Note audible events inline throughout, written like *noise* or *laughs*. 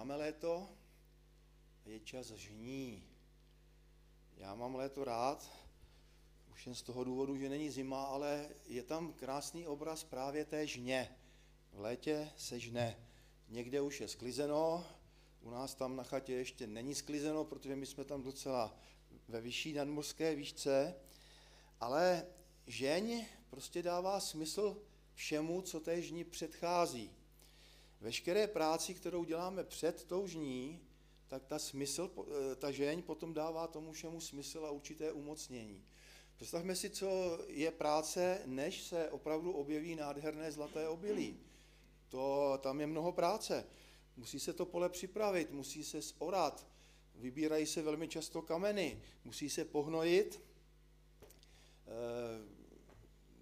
Máme léto a je čas žní. Já mám léto rád, už jen z toho důvodu, že není zima, ale je tam krásný obraz právě té žně. V létě se žne. Někde už je sklizeno, u nás tam na chatě ještě není sklizeno, protože my jsme tam docela ve vyšší nadmorské výšce, ale žeň prostě dává smysl všemu, co té žni předchází. Veškeré práci, kterou děláme před tou žní, tak ta, smysl, eh, ta žeň potom dává tomu všemu smysl a určité umocnění. Představme si, co je práce, než se opravdu objeví nádherné zlaté obilí. To, tam je mnoho práce. Musí se to pole připravit, musí se zorat, vybírají se velmi často kameny, musí se pohnojit, eh,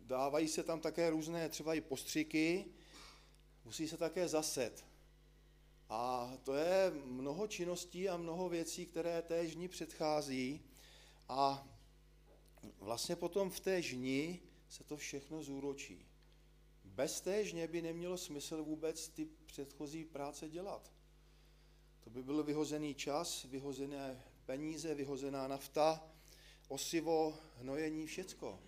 dávají se tam také různé třeba i postřiky, musí se také zaset. A to je mnoho činností a mnoho věcí, které té žni předchází a vlastně potom v té žni se to všechno zúročí. Bez té žně by nemělo smysl vůbec ty předchozí práce dělat. To by byl vyhozený čas, vyhozené peníze, vyhozená nafta, osivo, hnojení, všecko.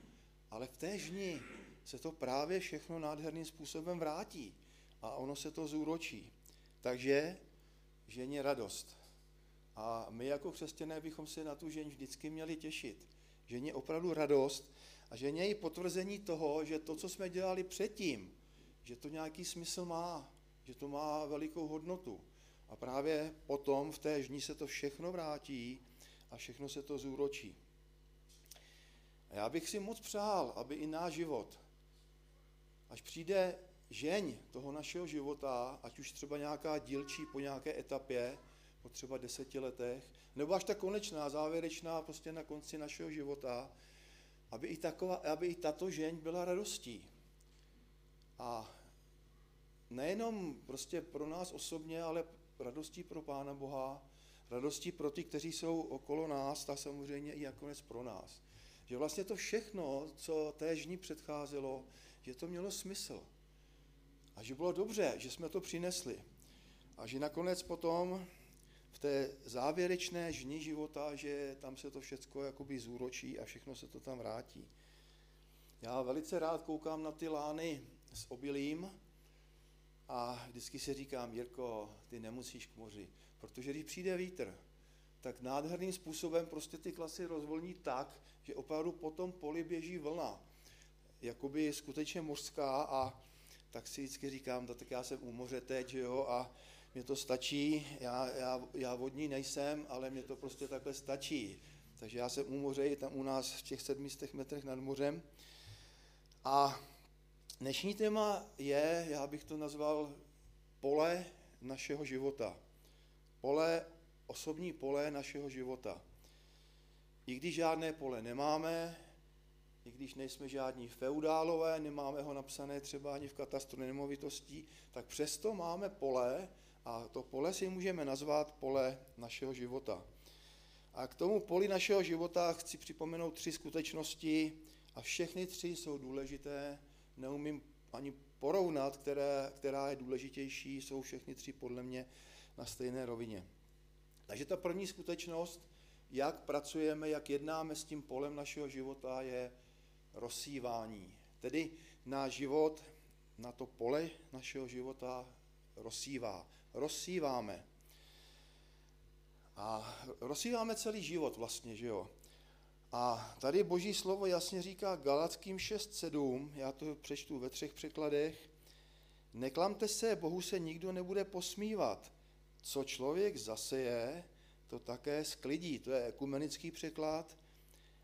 Ale v té žni se to právě všechno nádherným způsobem vrátí a ono se to zúročí. Takže ženě radost. A my jako křesťané bychom se na tu žen vždycky měli těšit. Ženě opravdu radost a ženě i potvrzení toho, že to, co jsme dělali předtím, že to nějaký smysl má, že to má velikou hodnotu. A právě potom v té žní se to všechno vrátí a všechno se to zúročí. A já bych si moc přál, aby i náš život, až přijde žeň toho našeho života, ať už třeba nějaká dílčí po nějaké etapě, po třeba deseti letech, nebo až ta konečná, závěrečná prostě na konci našeho života, aby i, taková, aby i tato žeň byla radostí. A nejenom prostě pro nás osobně, ale radostí pro Pána Boha, radostí pro ty, kteří jsou okolo nás, a samozřejmě i nakonec pro nás. Že vlastně to všechno, co té žní předcházelo, že to mělo smysl. Že bylo dobře, že jsme to přinesli. A že nakonec potom v té závěrečné žni života, že tam se to všechno jakoby zúročí a všechno se to tam vrátí. Já velice rád koukám na ty lány s obilím a vždycky si říkám, Jirko, ty nemusíš k moři, protože když přijde vítr, tak nádherným způsobem prostě ty klasy rozvolní tak, že opravdu potom poli běží vlna, jakoby skutečně mořská a tak si vždycky říkám, no, tak já jsem u moře teď, že jo, a mě to stačí, já, já, já vodní nejsem, ale mě to prostě takhle stačí. Takže já jsem u moře, je tam u nás v těch sedmistech metrech nad mořem. A dnešní téma je, já bych to nazval, pole našeho života. Pole, osobní pole našeho života. I když žádné pole nemáme, i když nejsme žádní feudálové, nemáme ho napsané třeba ani v katastru nemovitostí, tak přesto máme pole a to pole si můžeme nazvat pole našeho života. A k tomu poli našeho života chci připomenout tři skutečnosti a všechny tři jsou důležité. Neumím ani porovnat, které, která je důležitější, jsou všechny tři podle mě na stejné rovině. Takže ta první skutečnost, jak pracujeme, jak jednáme s tím polem našeho života, je rozsívání. Tedy náš život na to pole našeho života rozsívá. Rozsíváme. A rozsíváme celý život vlastně, že jo. A tady boží slovo jasně říká Galackým 6.7, já to přečtu ve třech překladech, neklamte se, Bohu se nikdo nebude posmívat. Co člověk zaseje, to také sklidí. To je ekumenický překlad.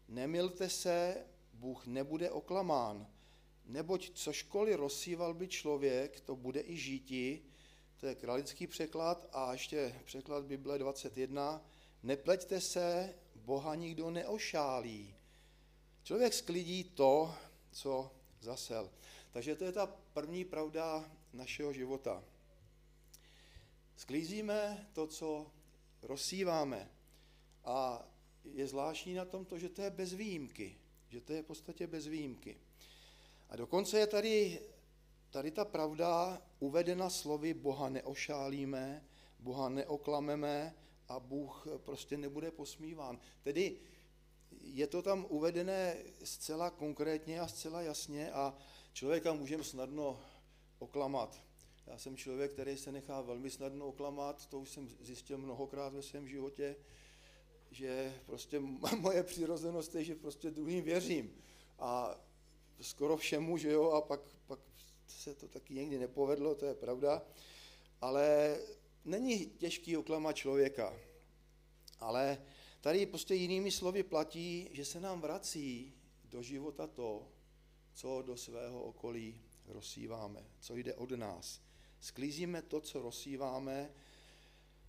Nemilte se, Bůh nebude oklamán, neboť co školy rozsíval by člověk, to bude i žítí, to je kralický překlad a ještě překlad Bible 21, nepleťte se, Boha nikdo neošálí. Člověk sklidí to, co zasel. Takže to je ta první pravda našeho života. Sklízíme to, co rozsíváme. A je zvláštní na tom to, že to je bez výjimky že to je v podstatě bez výjimky. A dokonce je tady, tady ta pravda uvedena slovy Boha neošálíme, Boha neoklameme a Bůh prostě nebude posmíván. Tedy je to tam uvedené zcela konkrétně a zcela jasně a člověka můžeme snadno oklamat. Já jsem člověk, který se nechá velmi snadno oklamat, to už jsem zjistil mnohokrát ve svém životě, že prostě *laughs* moje přirozenost je, že prostě druhým věřím. A skoro všemu, že jo, a pak, pak se to taky někdy nepovedlo, to je pravda. Ale není těžký oklamat člověka. Ale tady prostě jinými slovy platí, že se nám vrací do života to, co do svého okolí rozsíváme, co jde od nás. Sklízíme to, co rozsíváme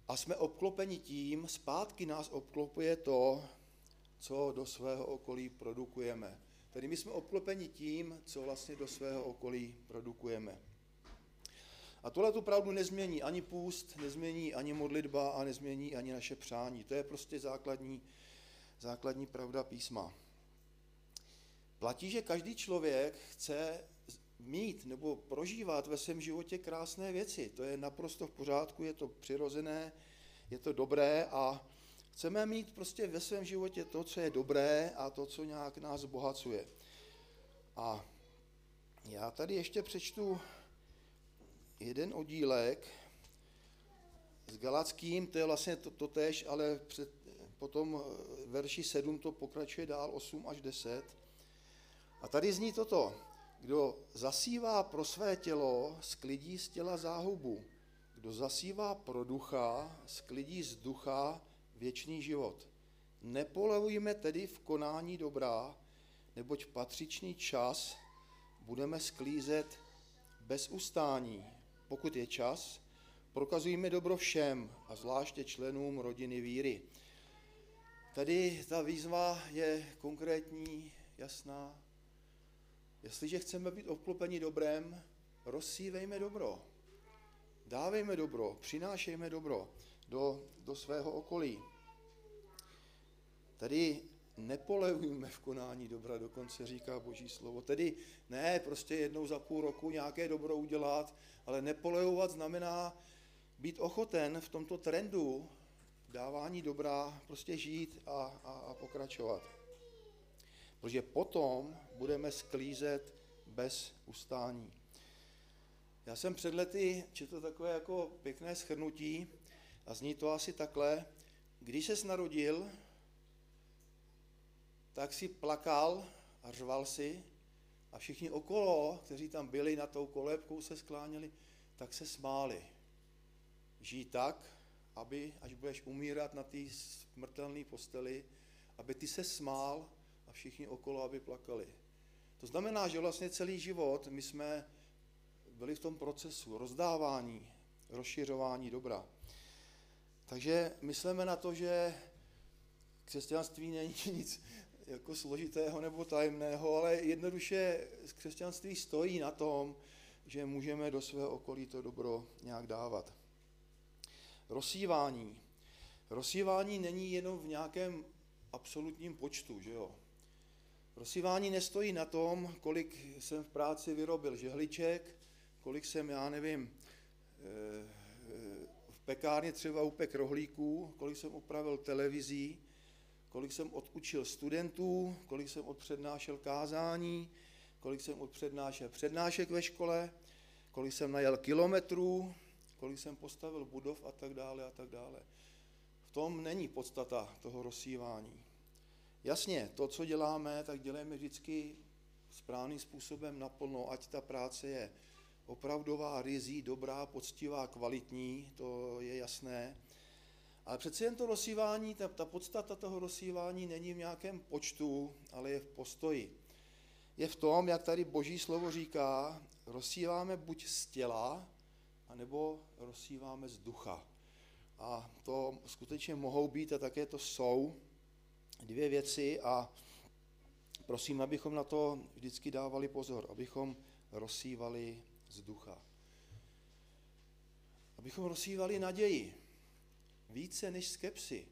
a jsme obklopeni tím, zpátky nás obklopuje to, co do svého okolí produkujeme. Tedy my jsme obklopeni tím, co vlastně do svého okolí produkujeme. A tohle tu pravdu nezmění ani půst, nezmění ani modlitba a nezmění ani naše přání. To je prostě základní, základní pravda písma. Platí, že každý člověk chce mít nebo prožívat ve svém životě krásné věci. To je naprosto v pořádku, je to přirozené, je to dobré a chceme mít prostě ve svém životě to, co je dobré a to, co nějak nás bohacuje. A já tady ještě přečtu jeden oddílek s Galackým, to je vlastně to, to tež, ale před, potom verši 7 to pokračuje dál 8 až 10. A tady zní toto. Kdo zasívá pro své tělo, sklidí z těla záhubu. Kdo zasívá pro ducha, sklidí z ducha věčný život. Nepolevujme tedy v konání dobrá, neboť patřičný čas budeme sklízet bez ustání. Pokud je čas, prokazujeme dobro všem a zvláště členům rodiny víry. Tady ta výzva je konkrétní, jasná, Jestliže chceme být obklopeni dobrem, rozsívejme dobro. Dávejme dobro, přinášejme dobro do, do svého okolí. Tady nepolevujme v konání dobra, dokonce říká Boží slovo. Tedy ne prostě jednou za půl roku nějaké dobro udělat, ale nepolevovat znamená být ochoten v tomto trendu dávání dobra prostě žít a, a, a pokračovat protože potom budeme sklízet bez ustání. Já jsem před lety četl takové jako pěkné schrnutí a zní to asi takhle. Když se narodil, tak si plakal a řval si a všichni okolo, kteří tam byli na tou kolébkou se skláněli, tak se smáli. Žij tak, aby až budeš umírat na té smrtelné posteli, aby ty se smál a všichni okolo, aby plakali. To znamená, že vlastně celý život my jsme byli v tom procesu rozdávání, rozšiřování dobra. Takže myslíme na to, že křesťanství není *laughs* nic jako složitého nebo tajemného, ale jednoduše křesťanství stojí na tom, že můžeme do svého okolí to dobro nějak dávat. Rozsívání. Rozsívání není jenom v nějakém absolutním počtu, že jo? Rozsívání nestojí na tom, kolik jsem v práci vyrobil žehliček, kolik jsem, já nevím, eh, eh, v pekárně třeba upek rohlíků, kolik jsem opravil televizí, kolik jsem odučil studentů, kolik jsem odpřednášel kázání, kolik jsem odpřednášel přednášek ve škole, kolik jsem najel kilometrů, kolik jsem postavil budov a tak dále a tak dále. V tom není podstata toho rozsívání. Jasně, to, co děláme, tak děláme vždycky správným způsobem naplno, ať ta práce je opravdová, rizí, dobrá, poctivá, kvalitní, to je jasné. Ale přeci jen to rozsívání, ta, ta podstata toho rozsívání není v nějakém počtu, ale je v postoji. Je v tom, jak tady boží slovo říká, rozsíváme buď z těla, anebo rozsíváme z ducha. A to skutečně mohou být a také to jsou dvě věci a prosím, abychom na to vždycky dávali pozor, abychom rozsívali z ducha. Abychom rozsívali naději více než skepsy.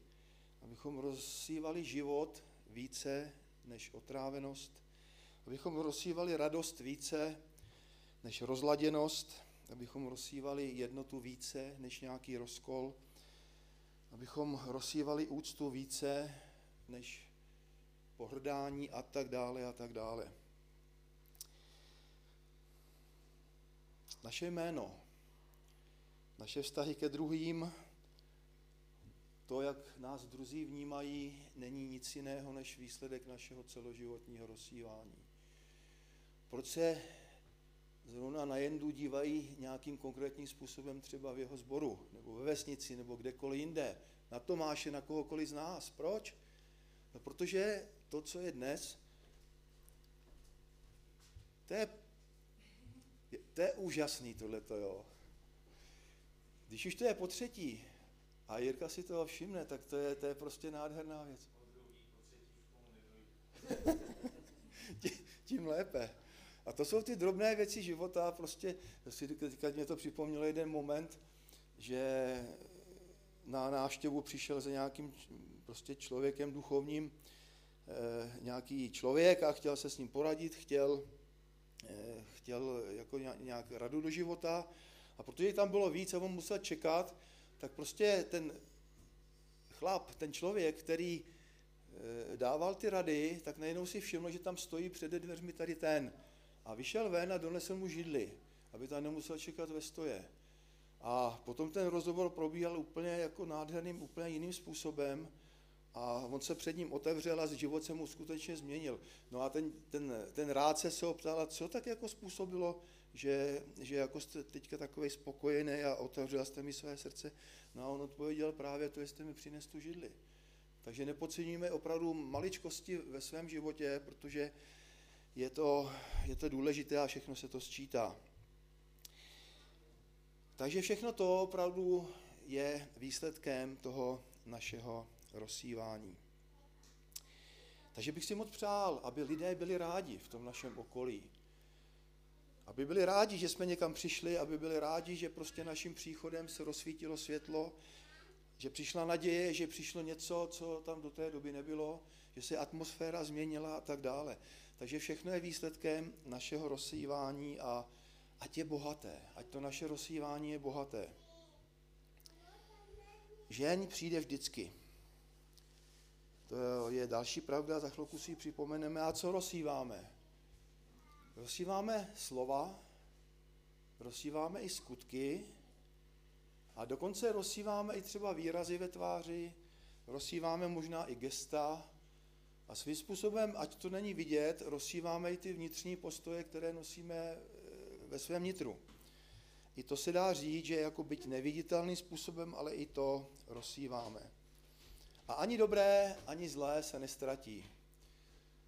Abychom rozsívali život více než otrávenost. Abychom rozsívali radost více než rozladěnost. abychom rozsívali jednotu více než nějaký rozkol, abychom rozsívali úctu více než pohrdání a tak dále a tak dále. Naše jméno, naše vztahy ke druhým, to, jak nás druzí vnímají, není nic jiného než výsledek našeho celoživotního rozsívání. Proč se zrovna na Jendu dívají nějakým konkrétním způsobem třeba v jeho sboru, nebo ve vesnici, nebo kdekoliv jinde, na Tomáše, na kohokoliv z nás. Proč? No protože to, co je dnes, to je, to je úžasný tohleto, jo. Když už to je po třetí, a Jirka si toho všimne, tak to je, to je prostě nádherná věc. *laughs* Tím lépe. A to jsou ty drobné věci života, prostě, si teďka mě to připomnělo jeden moment, že na návštěvu přišel za nějakým prostě člověkem duchovním, eh, nějaký člověk a chtěl se s ním poradit, chtěl, eh, chtěl jako nějak radu do života a protože tam bylo víc a on musel čekat, tak prostě ten chlap, ten člověk, který eh, dával ty rady, tak najednou si všiml, že tam stojí před dveřmi tady ten. A vyšel ven a donesl mu židli, aby tam nemusel čekat ve stoje. A potom ten rozhovor probíhal úplně jako nádherným, úplně jiným způsobem a on se před ním otevřel a život se mu skutečně změnil. No a ten, ten, ten rádce se ho ptal, co tak jako způsobilo, že, že jako jste teďka takový spokojený a otevřel jste mi své srdce. No a on odpověděl právě to, jestli mi přines tu židli. Takže nepodceňujeme opravdu maličkosti ve svém životě, protože je to, je to důležité a všechno se to sčítá. Takže všechno to opravdu je výsledkem toho našeho rozsívání. Takže bych si moc přál, aby lidé byli rádi v tom našem okolí. Aby byli rádi, že jsme někam přišli, aby byli rádi, že prostě naším příchodem se rozsvítilo světlo, že přišla naděje, že přišlo něco, co tam do té doby nebylo, že se atmosféra změnila a tak dále. Takže všechno je výsledkem našeho rozsívání a ať je bohaté, ať to naše rozsívání je bohaté. Žeň přijde vždycky. To je další pravda, za chvilku si ji připomeneme. A co rozsíváme? Rozsíváme slova, rozsíváme i skutky a dokonce rozsíváme i třeba výrazy ve tváři, rozsíváme možná i gesta a svým způsobem, ať to není vidět, rozsíváme i ty vnitřní postoje, které nosíme eh, ve svém nitru. I to se dá říct, že jako byť neviditelným způsobem, ale i to rozsíváme. A ani dobré, ani zlé se nestratí.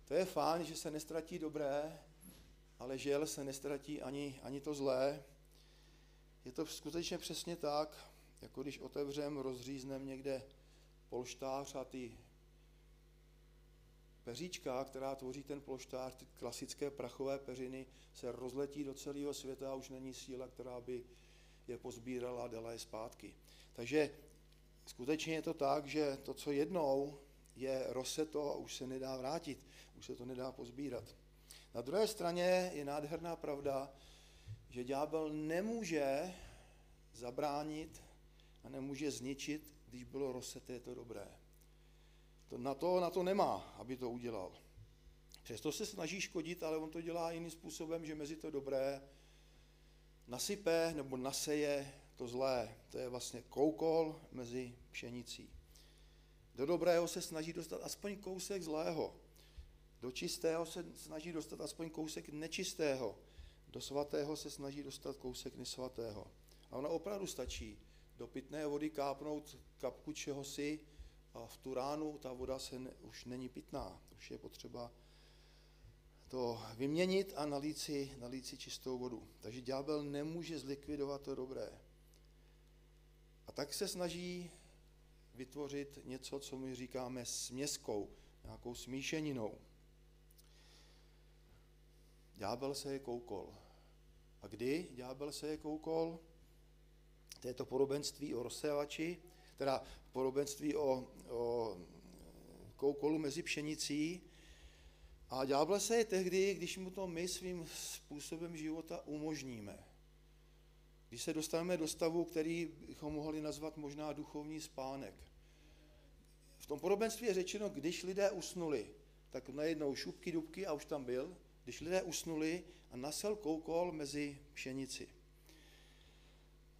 To je fajn, že se nestratí dobré, ale žel se nestratí ani, ani to zlé. Je to skutečně přesně tak, jako když otevřem, rozříznem někde polštář a ty peříčka, která tvoří ten polštář, ty klasické prachové peřiny, se rozletí do celého světa a už není síla, která by je pozbírala a dala je zpátky. Takže skutečně je to tak, že to, co jednou je roseto a už se nedá vrátit, už se to nedá pozbírat. Na druhé straně je nádherná pravda, že ďábel nemůže zabránit a nemůže zničit, když bylo roseté to dobré. To, na, to, na to nemá, aby to udělal. Přesto se snaží škodit, ale on to dělá jiným způsobem, že mezi to dobré nasype nebo naseje to zlé. To je vlastně koukol mezi pšenicí. Do dobrého se snaží dostat aspoň kousek zlého. Do čistého se snaží dostat aspoň kousek nečistého. Do svatého se snaží dostat kousek nesvatého. A ono opravdu stačí do pitné vody kápnout kapku čehosi a v tu ránu ta voda se ne, už není pitná. Už je potřeba to vyměnit a nalít si, nalít si čistou vodu. Takže ďábel nemůže zlikvidovat to dobré. A tak se snaží vytvořit něco, co my říkáme směskou, nějakou smíšeninou. Ďábel se je koukol. A kdy ďábel se je koukol? To je to podobenství o rozsévači, teda podobenství o, o koukolu mezi pšenicí. A ďábel se je tehdy, když mu to my svým způsobem života umožníme. Když se dostaneme do stavu, který bychom mohli nazvat možná duchovní spánek. V tom podobenství je řečeno, když lidé usnuli, tak najednou šupky, dubky a už tam byl, když lidé usnuli a nasel koukol mezi pšenici.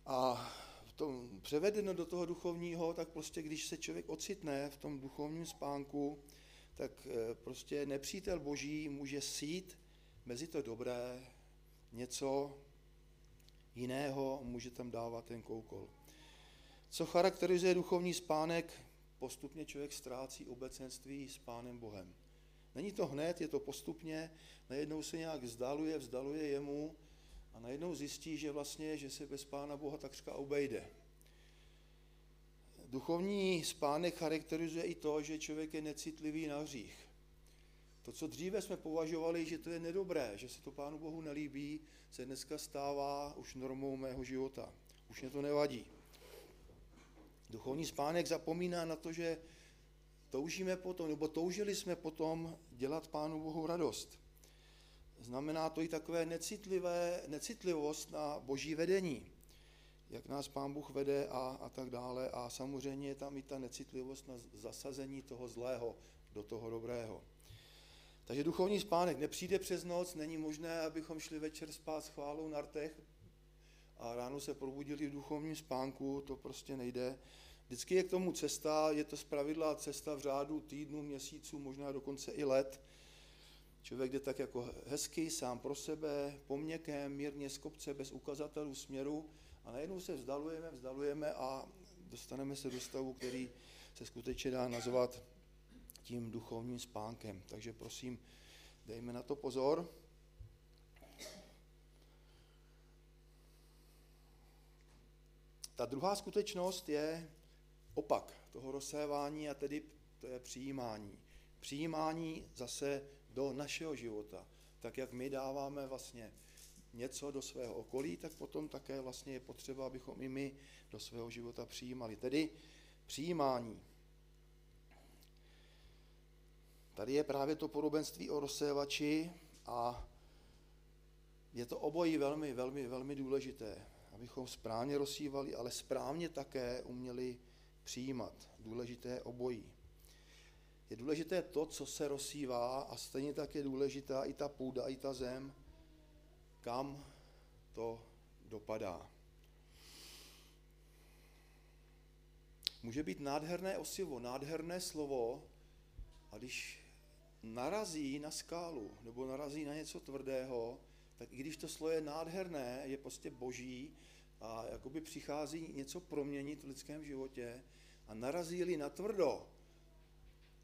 A v tom převedeno do toho duchovního, tak prostě když se člověk ocitne v tom duchovním spánku, tak eh, prostě nepřítel boží může sít mezi to dobré něco jiného, může tam dávat ten koukol. Co charakterizuje duchovní spánek? Postupně člověk ztrácí obecenství s Pánem Bohem. Není to hned, je to postupně, najednou se nějak vzdaluje, vzdaluje jemu a najednou zjistí, že vlastně, že se bez Pána Boha takřka obejde. Duchovní spánek charakterizuje i to, že člověk je necitlivý na hřích. To, co dříve jsme považovali, že to je nedobré, že se to Pánu Bohu nelíbí, se dneska stává už normou mého života. Už mě to nevadí. Duchovní spánek zapomíná na to, že toužíme potom, nebo toužili jsme potom dělat Pánu Bohu radost. Znamená to i takové necitlivé, necitlivost na boží vedení, jak nás Pán Bůh vede a, a tak dále. A samozřejmě je tam i ta necitlivost na zasazení toho zlého do toho dobrého. Takže duchovní spánek nepřijde přes noc, není možné, abychom šli večer spát s chválou na rtech a ráno se probudili v duchovním spánku, to prostě nejde. Vždycky je k tomu cesta, je to zpravidla cesta v řádu týdnů, měsíců, možná dokonce i let. Člověk jde tak jako hezky, sám pro sebe, poměkem, mírně z kopce, bez ukazatelů směru a najednou se vzdalujeme, vzdalujeme a dostaneme se do stavu, který se skutečně dá nazvat tím duchovním spánkem. Takže prosím, dejme na to pozor. Ta druhá skutečnost je opak toho rozsévání a tedy to je přijímání. Přijímání zase do našeho života. Tak jak my dáváme vlastně něco do svého okolí, tak potom také vlastně je potřeba, abychom i my do svého života přijímali. Tedy přijímání. Tady je právě to podobenství o rozsévači a je to obojí velmi, velmi, velmi důležité, abychom správně rozsívali, ale správně také uměli přijímat. Důležité obojí. Je důležité to, co se rozsívá a stejně tak je důležitá i ta půda, i ta zem, kam to dopadá. Může být nádherné osivo, nádherné slovo, a když narazí na skálu nebo narazí na něco tvrdého, tak i když to slovo je nádherné, je prostě boží a jakoby přichází něco proměnit v lidském životě a narazí-li na tvrdo,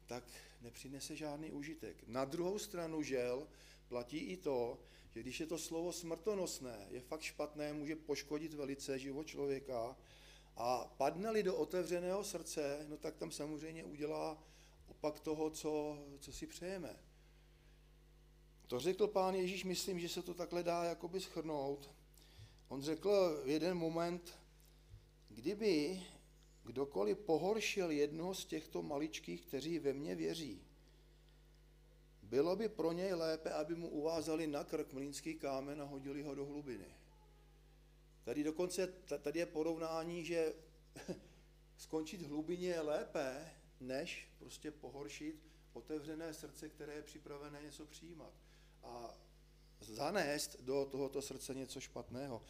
tak nepřinese žádný užitek. Na druhou stranu žel platí i to, že když je to slovo smrtonosné, je fakt špatné, může poškodit velice život člověka a padne-li do otevřeného srdce, no tak tam samozřejmě udělá opak toho, co, co si přejeme. To řekl pán Ježíš, myslím, že se to takhle dá jakoby schrnout. On řekl v jeden moment, kdyby kdokoliv pohoršil jednoho z těchto maličkých, kteří ve mně věří, bylo by pro něj lépe, aby mu uvázali na krk mlínský kámen a hodili ho do hlubiny. Tady dokonce, tady je porovnání, že *laughs* skončit v hlubině je lépe, než prostě pohoršit otevřené srdce, které je připravené něco přijímat. A zanést do tohoto srdce něco špatného.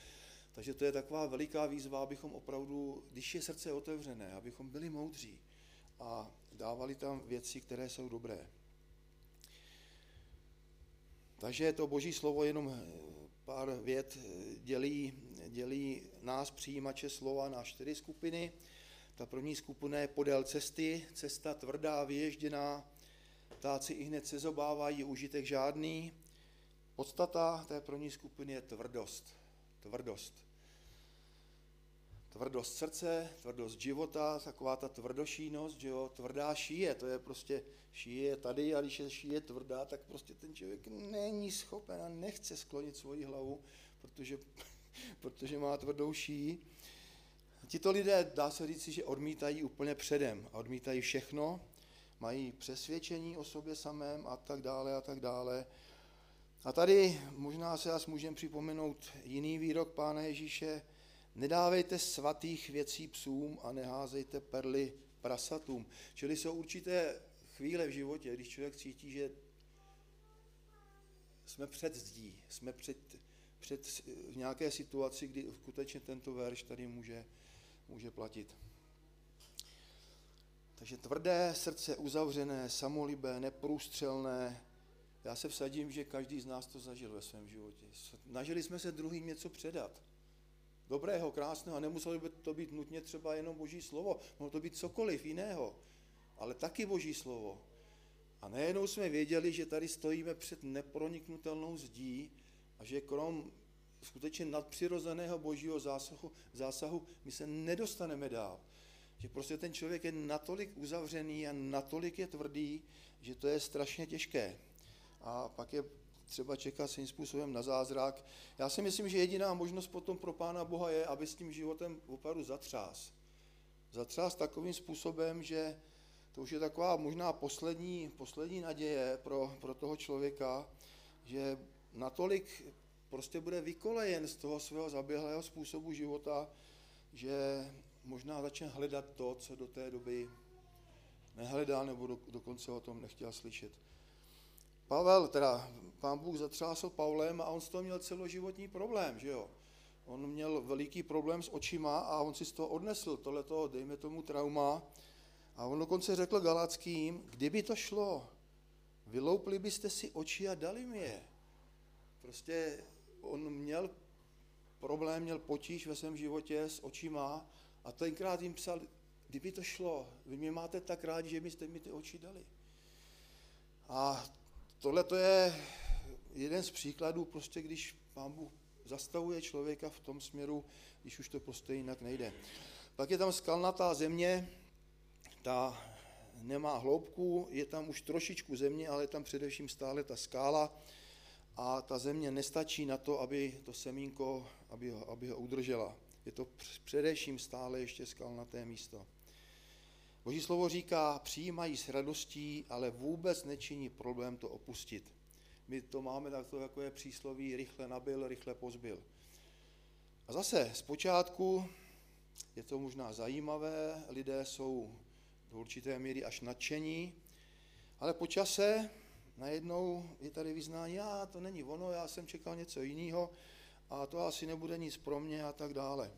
Takže to je taková veliká výzva, abychom opravdu, když je srdce otevřené, abychom byli moudří a dávali tam věci, které jsou dobré. Takže to boží slovo jenom eh, pár vět eh, dělí, dělí nás přijímače slova na čtyři skupiny. Ta první skupina je podél cesty, cesta tvrdá, vyježděná, ptáci i hned se zobávají, užitek žádný. Podstata té první skupiny je tvrdost. Tvrdost. Tvrdost srdce, tvrdost života, taková ta tvrdošínost, že jo, tvrdá šíje, to je prostě šíje tady a když je šíje tvrdá, tak prostě ten člověk není schopen a nechce sklonit svoji hlavu, protože, *laughs* protože má tvrdou šíji. Tito lidé, dá se říci, že odmítají úplně předem a odmítají všechno, mají přesvědčení o sobě samém a tak dále a tak dále. A tady možná se nás můžeme připomenout jiný výrok Pána Ježíše, Nedávejte svatých věcí psům a neházejte perly prasatům. Čili jsou určité chvíle v životě, když člověk cítí, že jsme před zdí, jsme před, před v nějaké situaci, kdy skutečně tento verš tady může, může platit. Takže tvrdé srdce, uzavřené, samolibé, neprůstřelné. Já se vsadím, že každý z nás to zažil ve svém životě. Snažili jsme se druhým něco předat. Dobrého, krásného. A nemuselo by to být nutně třeba jenom boží slovo. Mohlo to být cokoliv jiného. Ale taky boží slovo. A nejenom jsme věděli, že tady stojíme před neproniknutelnou zdí a že krom skutečně nadpřirozeného božího zásahu, zásahu my se nedostaneme dál. Že prostě ten člověk je natolik uzavřený a natolik je tvrdý, že to je strašně těžké. A pak je třeba čekat svým způsobem na zázrak. Já si myslím, že jediná možnost potom pro Pána Boha je, aby s tím životem opravdu zatřás. Zatřás takovým způsobem, že to už je taková možná poslední, poslední naděje pro, pro toho člověka, že natolik prostě bude vykolejen z toho svého zaběhlého způsobu života, že možná začne hledat to, co do té doby nehledal nebo do, dokonce o tom nechtěl slyšet. Pavel, teda pán Bůh zatřásl Pavlem a on z toho měl celoživotní problém, že jo. On měl veliký problém s očima a on si z toho odnesl tohleto, dejme tomu, trauma. A on dokonce řekl Galackým, kdyby to šlo, vyloupli byste si oči a dali mi je. Prostě on měl problém, měl potíž ve svém životě s očima a tenkrát jim psal, kdyby to šlo, vy mě máte tak rádi, že byste mi ty oči dali. A tohle to je jeden z příkladů, prostě když pán Bůh zastavuje člověka v tom směru, když už to prostě jinak nejde. Pak je tam skalnatá země, ta nemá hloubku, je tam už trošičku země, ale je tam především stále ta skála a ta země nestačí na to, aby to semínko, aby ho, aby ho udržela. Je to především stále ještě skalnaté místo. Boží slovo říká, přijímají s radostí, ale vůbec nečiní problém to opustit. My to máme takto, je přísloví, rychle nabil, rychle pozbil. A zase zpočátku je to možná zajímavé, lidé jsou do určité míry až nadšení, ale po čase najednou je tady vyznání, já to není ono, já jsem čekal něco jiného a to asi nebude nic pro mě a tak dále.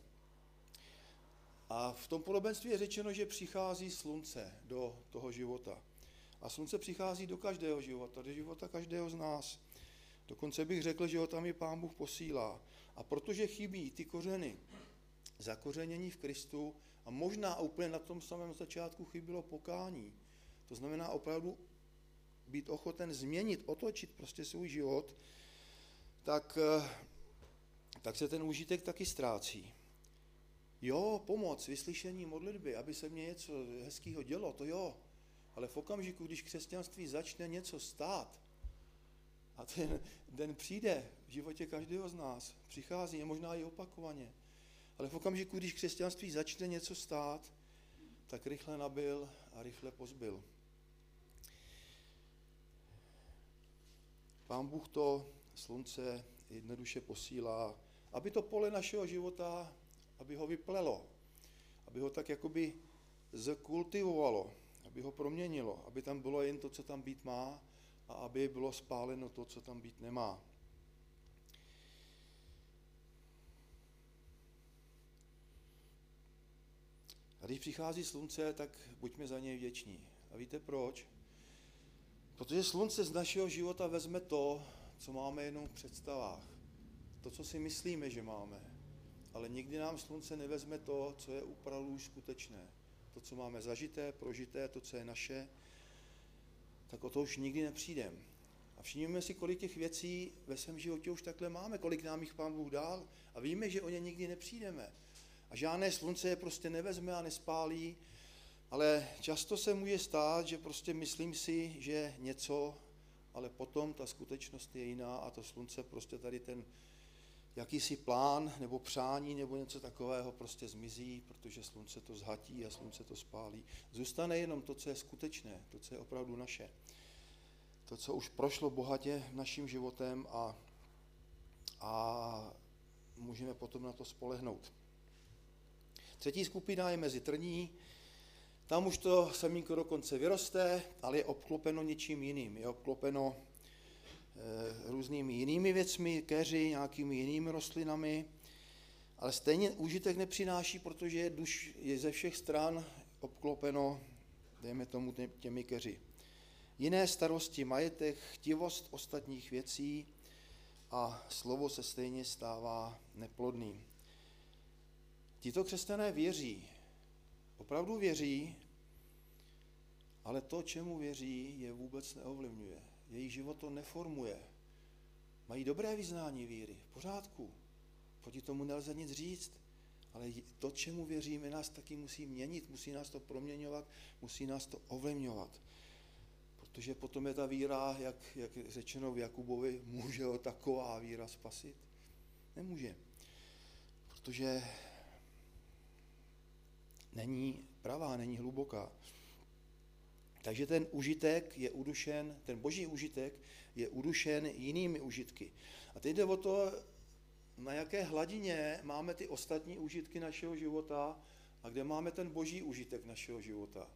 A v tom podobenství je řečeno, že přichází slunce do toho života. A slunce přichází do každého života, do života každého z nás. Dokonce bych řekl, že ho tam i Pán Bůh posílá. A protože chybí ty kořeny, zakořenění v Kristu, a možná úplně na tom samém začátku chybilo pokání. To znamená opravdu být ochoten změnit, otočit prostě svůj život, tak, eh, tak se ten užitek taky ztrácí. Jo, pomoc, vyslyšení modlitby, aby se mně něco hezkého dělo, to jo. Ale v okamžiku, když křesťanství začne něco stát, a ten den přijde v životě každého z nás, přichází, je možná i opakovaně, ale v okamžiku, když křesťanství začne něco stát, tak rychle nabil a rychle pozbil. Pán Bůh to slunce jednoduše posílá, aby to pole našeho života, aby ho vyplelo, aby ho tak jakoby zkultivovalo, aby ho proměnilo, aby tam bylo jen to, co tam být má a aby bylo spáleno to, co tam být nemá. A když přichází slunce, tak buďme za něj vděční. A víte proč? Protože slunce z našeho života vezme to, co máme jenom v představách. To, co si myslíme, že máme. Ale nikdy nám slunce nevezme to, co je opravdu skutečné. To, co máme zažité, prožité, to, co je naše, tak o to už nikdy nepřijdem. A všimněme si, kolik těch věcí ve svém životě už takhle máme, kolik nám jich Pán Bůh dal a víme, že o ně nikdy nepřijdeme. A žádné slunce je prostě nevezme a nespálí, ale často se může stát, že prostě myslím si, že něco, ale potom ta skutečnost je jiná a to slunce prostě tady ten jakýsi plán nebo přání nebo něco takového prostě zmizí, protože slunce to zhatí a slunce to spálí. Zůstane jenom to, co je skutečné, to, co je opravdu naše. To, co už prošlo bohatě naším životem a, a můžeme potom na to spolehnout. Třetí skupina je mezi trní, tam už to semínko dokonce vyroste, ale je obklopeno něčím jiným. Je obklopeno e, různými jinými věcmi, keři, nějakými jinými rostlinami, ale stejně užitek nepřináší, protože je, duš, je ze všech stran obklopeno, dejme tomu, těmi keři. Jiné starosti, majetek, chtivost ostatních věcí a slovo se stejně stává neplodným. Tito křesťané věří, opravdu věří, ale to, čemu věří, je vůbec neovlivňuje. Jejich život to neformuje. Mají dobré vyznání víry, v pořádku. Proti tomu nelze nic říct. Ale to, čemu věříme, nás taky musí měnit, musí nás to proměňovat, musí nás to ovlivňovat. Protože potom je ta víra, jak, jak řečeno v Jakubovi, může ho taková víra spasit? Nemůže. Protože není pravá, není hluboká. Takže ten užitek je udušen, ten boží užitek je udušen jinými užitky. A teď jde o to, na jaké hladině máme ty ostatní užitky našeho života a kde máme ten boží užitek našeho života.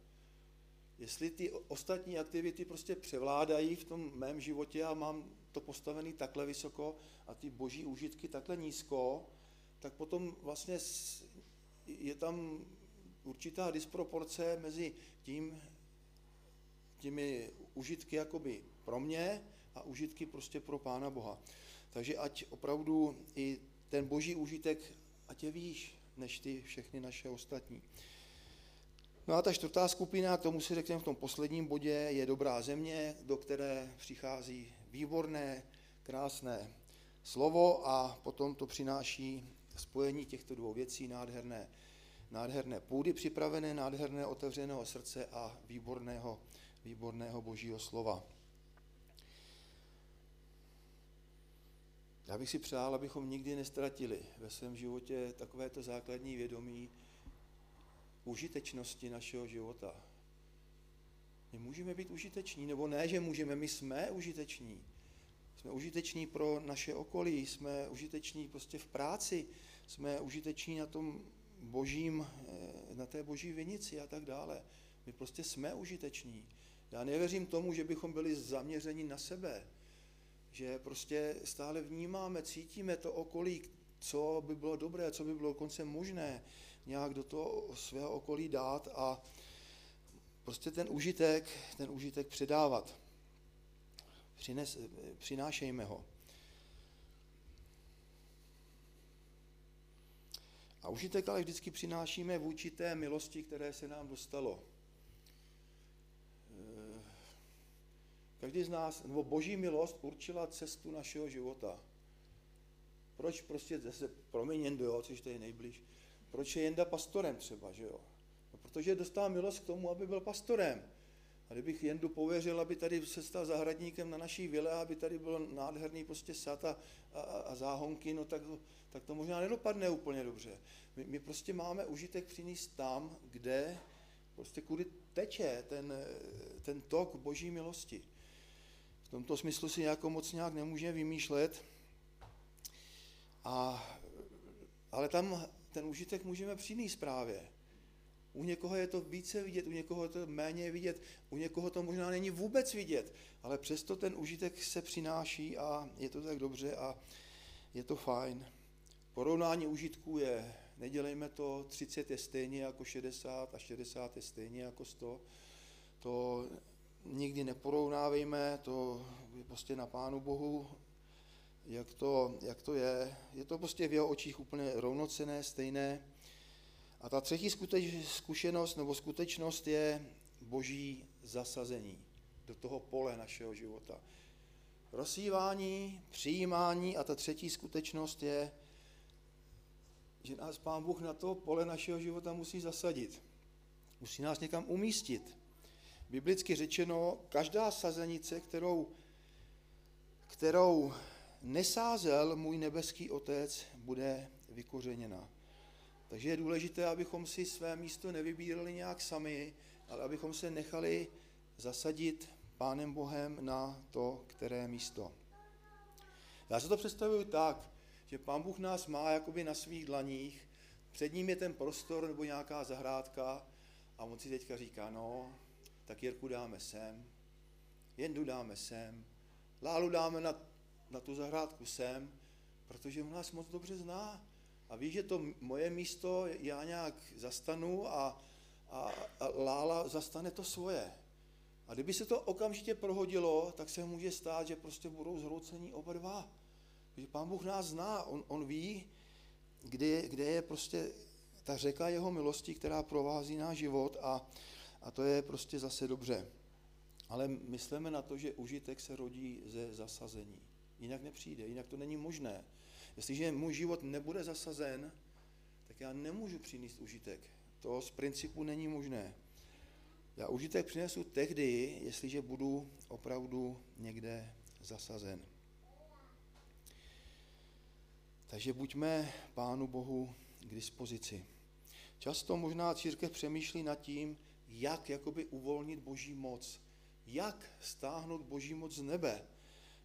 Jestli ty ostatní aktivity prostě převládají v tom mém životě a mám to postavený takhle vysoko a ty boží užitky takhle nízko, tak potom vlastně je tam určitá disproporce mezi tím, těmi užitky jakoby pro mě a užitky prostě pro Pána Boha. Takže ať opravdu i ten boží užitek, ať je výš než ty všechny naše ostatní. No a ta čtvrtá skupina, tomu si řekneme v tom posledním bodě, je dobrá země, do které přichází výborné, krásné slovo a potom to přináší spojení těchto dvou věcí nádherné nádherné půdy připravené, nádherné otevřeného srdce a výborného, výborného božího slova. Já bych si přál, abychom nikdy nestratili ve svém životě takovéto základní vědomí užitečnosti našeho života. My můžeme být užiteční, nebo ne, že můžeme, my jsme užiteční. Jsme užiteční pro naše okolí, jsme užiteční prostě v práci, jsme užiteční na tom božím, eh, na té boží vinici a tak dále. My prostě jsme užiteční. Já nevěřím tomu, že bychom byli zaměřeni na sebe, že prostě stále vnímáme, cítíme to okolí, co by bylo dobré, co by bylo dokonce možné nějak do toho svého okolí dát a prostě ten užitek, ten užitek předávat. Přines, přinášejme ho. A užitek ale vždycky přinášíme vůči té milosti, které se nám dostalo. Eh, každý z nás, nebo boží milost určila cestu našeho života. Proč prostě zase, promiň Jendo, jo, což je nejblíž, proč je Jenda pastorem třeba, že jo? No, protože dostal milost k tomu, aby byl pastorem. A kdybych Jendu pověřil, aby tady se stal zahradníkem na naší vile, aby tady byl nádherný prostě sad a, a, a záhonky, no tak, tak to možná nedopadne úplně dobře. My, my prostě máme užitek přinést tam, kde prostě kudy teče ten, ten tok boží milosti. V tomto smyslu si jako moc nějak nemůžeme vymýšlet, a, ale tam ten užitek můžeme přinést právě. U někoho je to více vidět, u někoho je to méně vidět, u někoho to možná není vůbec vidět, ale přesto ten užitek se přináší a je to tak dobře a je to fajn. Porovnání užitků je, nedělejme to, 30 je stejně jako 60 a 60 je stejně jako 100. To nikdy neporovnávejme, to je prostě na Pánu Bohu, jak to, jak to je. Je to prostě v jeho očích úplně rovnocené, stejné. A ta třetí zkušenost nebo skutečnost je boží zasazení do toho pole našeho života. Rozsívání, přijímání a ta třetí skutečnost je, že nás Pán Bůh na to pole našeho života musí zasadit. Musí nás někam umístit. Biblicky řečeno, každá sazenice, kterou, kterou nesázel můj nebeský otec, bude vykořeněna. Takže je důležité, abychom si své místo nevybírali nějak sami, ale abychom se nechali zasadit Pánem Bohem na to, které místo. Já se to představuju tak, že Pán Bůh nás má jakoby na svých dlaních, před ním je ten prostor nebo nějaká zahrádka a on si teďka říká, no, tak Jirku dáme sem, Jendu dáme sem, Lálu dáme na, na tu zahrádku sem, protože on nás moc dobře zná a ví, že to moje místo já nějak zastanu a, a, a Lála zastane to svoje. A kdyby se to okamžitě prohodilo, tak se může stát, že prostě budou zhroucení oba dva. Protože pán Bůh nás zná, on, on ví, kde, kde je prostě ta řeka jeho milosti, která provází náš život a, a to je prostě zase dobře. Ale myslíme na to, že užitek se rodí ze zasazení. Jinak nepřijde, jinak to není možné. Jestliže můj život nebude zasazen, tak já nemůžu přinést užitek. To z principu není možné. Já užitek přinesu tehdy, jestliže budu opravdu někde zasazen. Takže buďme Pánu Bohu k dispozici. Často možná církev přemýšlí nad tím, jak jakoby uvolnit boží moc, jak stáhnout boží moc z nebe,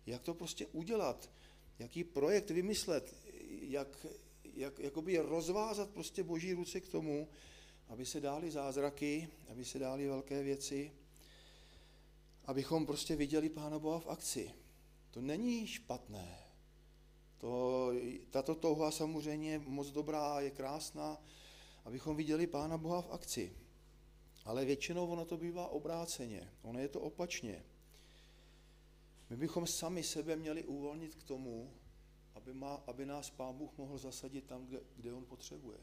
jak to prostě udělat, jaký projekt vymyslet, jak, jak jakoby rozvázat prostě boží ruce k tomu, aby se dály zázraky, aby se dály velké věci, abychom prostě viděli Pána Boha v akci. To není špatné. To, tato touha samozřejmě je moc dobrá, je krásná, abychom viděli Pána Boha v akci. Ale většinou ono to bývá obráceně, ono je to opačně. My bychom sami sebe měli uvolnit k tomu, aby, má, aby nás Pán Bůh mohl zasadit tam, kde, kde On potřebuje.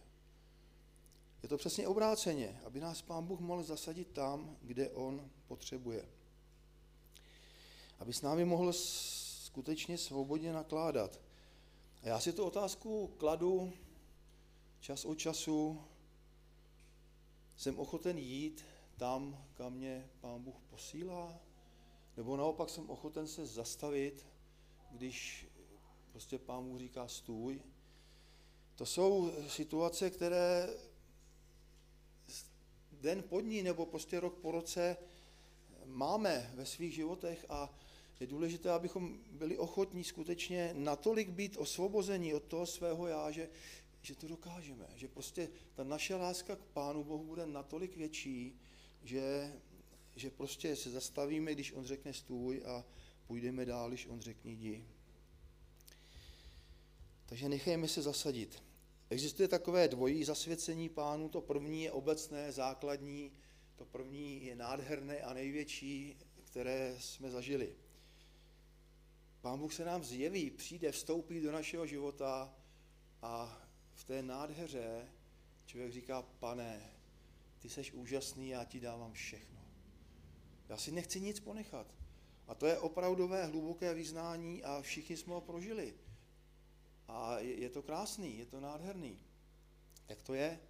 Je to přesně obráceně, aby nás Pán Bůh mohl zasadit tam, kde On potřebuje. Aby s námi mohl skutečně svobodně nakládat. A já si tu otázku kladu čas od času, jsem ochoten jít tam, kam mě Pán Bůh posílá? Nebo naopak jsem ochoten se zastavit, když prostě Pán Bůh říká stůj? To jsou situace, které den po dní nebo prostě rok po roce máme ve svých životech a je důležité, abychom byli ochotní skutečně natolik být osvobození od toho svého já, že, že to dokážeme, že prostě ta naše láska k Pánu Bohu bude natolik větší, že, že prostě se zastavíme, když On řekne stůj a půjdeme dál, když On řekne jdi. Takže nechejme se zasadit. Existuje takové dvojí zasvěcení pánu, to první je obecné, základní, to první je nádherné a největší, které jsme zažili. Pán Bůh se nám zjeví, přijde, vstoupí do našeho života a v té nádheře člověk říká, pane, ty jsi úžasný, já ti dávám všechno. Já si nechci nic ponechat. A to je opravdové hluboké vyznání a všichni jsme ho prožili. A je, je to krásný, je to nádherný. Jak to je?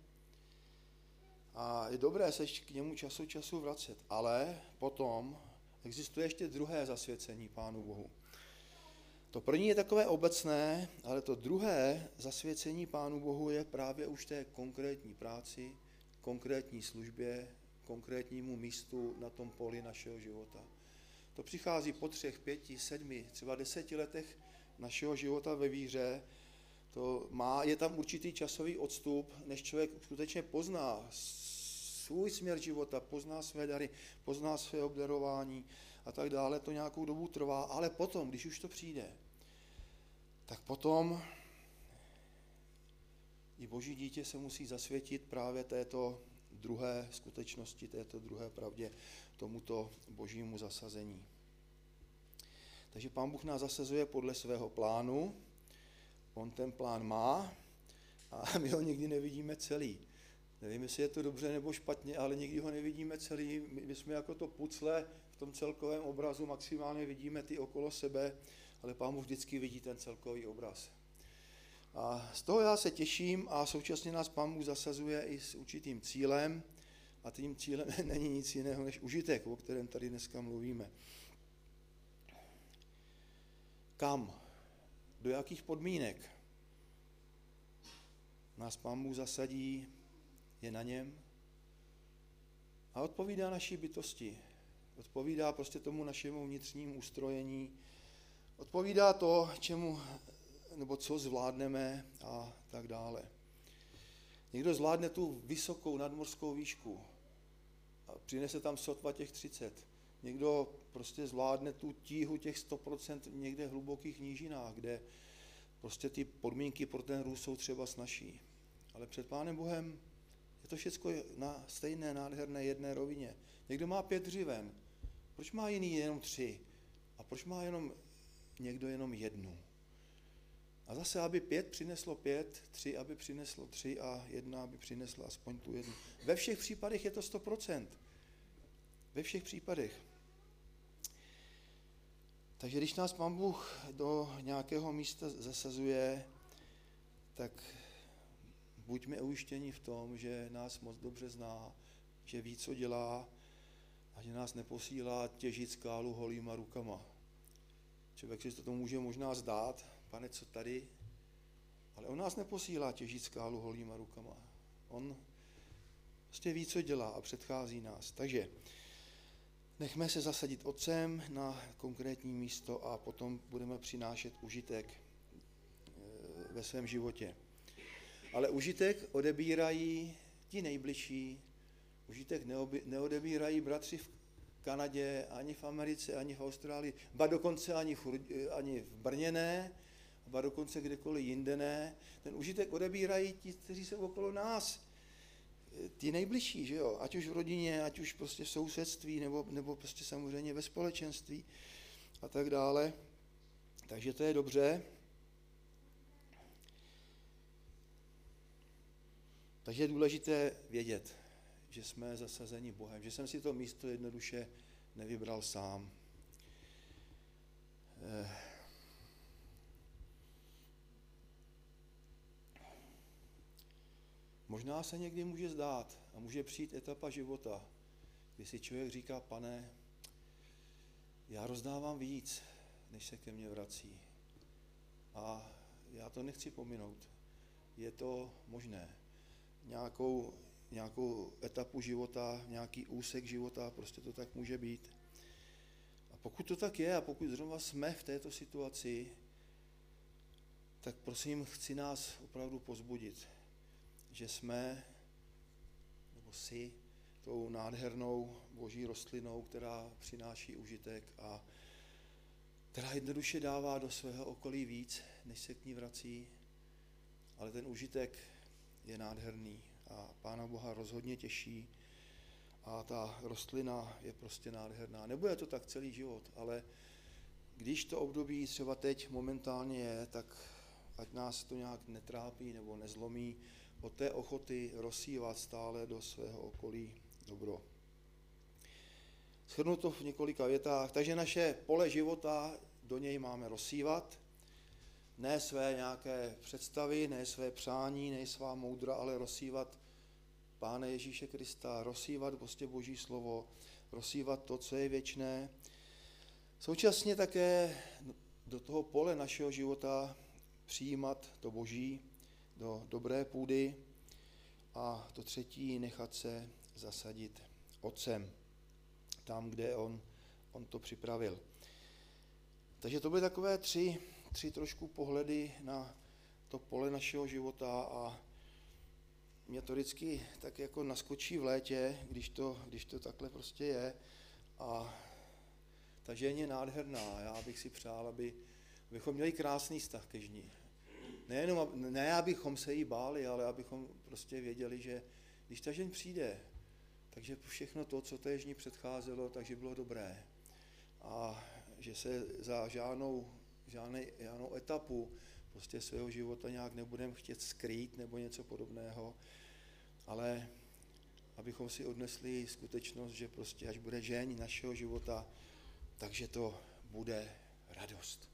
A je dobré se k němu času času vracet. Ale potom existuje ještě druhé zasvěcení Pánu Bohu. To první je takové obecné, ale to druhé zasvěcení Pánu Bohu je právě už té konkrétní práci, konkrétní službě, konkrétnímu místu na tom poli našeho života. To přichází po třech, pěti, sedmi, třeba deseti letech našeho života ve víře, to má, je tam určitý časový odstup, než člověk skutečně pozná svůj směr života, pozná své dary, pozná své obdarování a tak dále. To nějakou dobu trvá, ale potom, když už to přijde, tak potom i boží dítě se musí zasvětit právě této druhé skutečnosti, této druhé pravdě, tomuto božímu zasazení. Takže pán Bůh nás zasazuje podle svého plánu, on ten plán má a *laughs* my ho nikdy nevidíme celý. Nevím, jestli je to dobře nebo špatně, ale nikdy ho nevidíme celý. My jsme jako to pucle v tom celkovém obrazu, maximálně vidíme ty okolo sebe, ale pán Bůh vždycky vidí ten celkový obraz. A z toho já se těším a současně nás pán Bůh zasazuje i s určitým cílem a tím cílem *laughs* není nic jiného než užitek, o kterém tady dneska mluvíme. Kam, do jakých podmínek nás Pán Bůh zasadí, je na něm? A odpovídá naší bytosti. Odpovídá prostě tomu našemu vnitřnímu ustrojení, odpovídá to, čemu, nebo co zvládneme a tak dále. Někdo zvládne tu vysokou nadmorskou výšku a přinese tam sotva těch 30. Někdo prostě zvládne tu tíhu těch 100% někde hlubokých nížinách, kde prostě ty podmínky pro ten růst jsou třeba snažší. Ale před Pánem Bohem je to všechno na stejné nádherné jedné rovině. Někdo má pět dřiven, proč má jiný jenom tři? A proč má jenom někdo jenom jednu? A zase, aby pět přineslo pět, tři, aby přineslo tři a jedna, aby přinesla aspoň tu jednu. Ve všech případech je to 100%. Ve všech případech. Takže když nás Pán Bůh do nějakého místa zasazuje, tak buďme ujištěni v tom, že nás moc dobře zná, že ví, co dělá a že nás neposílá těžit skálu holýma rukama. Člověk si to může možná zdát, pane, co tady? Ale on nás neposílá těžit skálu holýma rukama. On prostě ví, co dělá a předchází nás. Takže nechme se zasadit otcem na konkrétní místo a potom budeme přinášet užitek eh, ve svém životě. Ale užitek odebírají ti nejbližší, užitek neodebírají bratři v Kanadě, ani v Americe, ani v Austrálii, ba dokonce ani v, ani v ne, ba dokonce kdekoliv jinde ne. Ten užitek odebírají ti, kteří jsou okolo nás, ti nejbližší, že jo? ať už v rodině, ať už prostě v sousedství, nebo, nebo prostě samozřejmě ve společenství a tak dále. Takže to je dobře. Takže je důležité vědět, že jsme zasazeni Bohem, že jsem si to místo jednoduše nevybral sám. Eh. Možná se někdy může zdát a může přijít etapa života, kdy si člověk říká, pane, já rozdávám víc, než se ke mně vrací. A já to nechci pominout. Je to možné. Nějakou nějakou etapu života, nějaký úsek života, prostě to tak může být. A pokud to tak je a pokud zrovna jsme v této situaci, tak prosím, chci nás opravdu pozbudit, že jsme, nebo si, tou nádhernou boží rostlinou, která přináší užitek a která jednoduše dává do svého okolí víc, než se k ní vrací, ale ten užitek je nádherný a Pána Boha rozhodně těší a ta rostlina je prostě nádherná. Nebude to tak celý život, ale když to období třeba teď momentálně je, tak ať nás to nějak netrápí nebo nezlomí, od té ochoty rozsívat stále do svého okolí dobro. Shrnu to v několika větách. Takže naše pole života, do něj máme rozsívat, ne své nějaké představy, ne své přání, ne svá moudra, ale rozsívat Pána Ježíše Krista, rozsívat prostě Boží slovo, rozsívat to, co je věčné. Současně také do toho pole našeho života přijímat to Boží, do dobré půdy a to třetí nechat se zasadit Otcem, tam, kde On, on to připravil. Takže to byly takové tři, tři trošku pohledy na to pole našeho života a mě to vždycky tak jako naskočí v létě, když to, když to takhle prostě je. A ta žen je nádherná. Já bych si přál, aby, abychom měli krásný vztah ke žní. Nejenom, ne abychom se jí báli, ale abychom prostě věděli, že když ta žen přijde, takže všechno to, co té žní předcházelo, takže bylo dobré. A že se za žádnou, žádnej, žádnou etapu prostě svého života nějak nebudeme chtět skrýt nebo něco podobného, ale abychom si odnesli skutečnost, že prostě až bude žení našeho života, takže to bude radost.